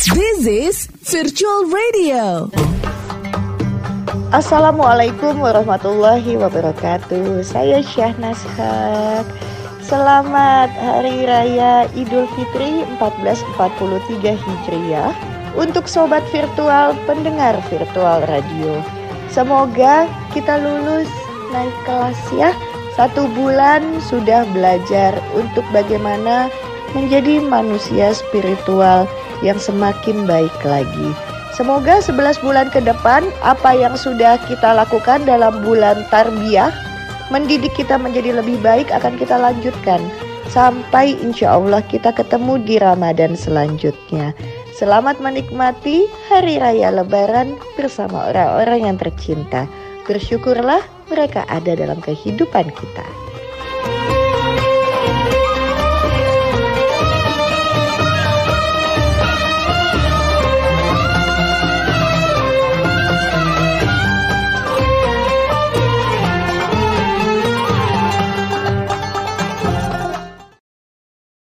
This is Virtual Radio. Assalamualaikum warahmatullahi wabarakatuh. Saya Syahnas Haq. Selamat Hari Raya Idul Fitri 1443 Hijriah untuk sobat virtual pendengar virtual radio. Semoga kita lulus naik kelas ya. Satu bulan sudah belajar untuk bagaimana menjadi manusia spiritual yang semakin baik lagi. Semoga 11 bulan ke depan apa yang sudah kita lakukan dalam bulan tarbiyah mendidik kita menjadi lebih baik akan kita lanjutkan sampai insya Allah kita ketemu di Ramadan selanjutnya. Selamat menikmati Hari Raya Lebaran bersama orang-orang yang tercinta. Bersyukurlah mereka ada dalam kehidupan kita.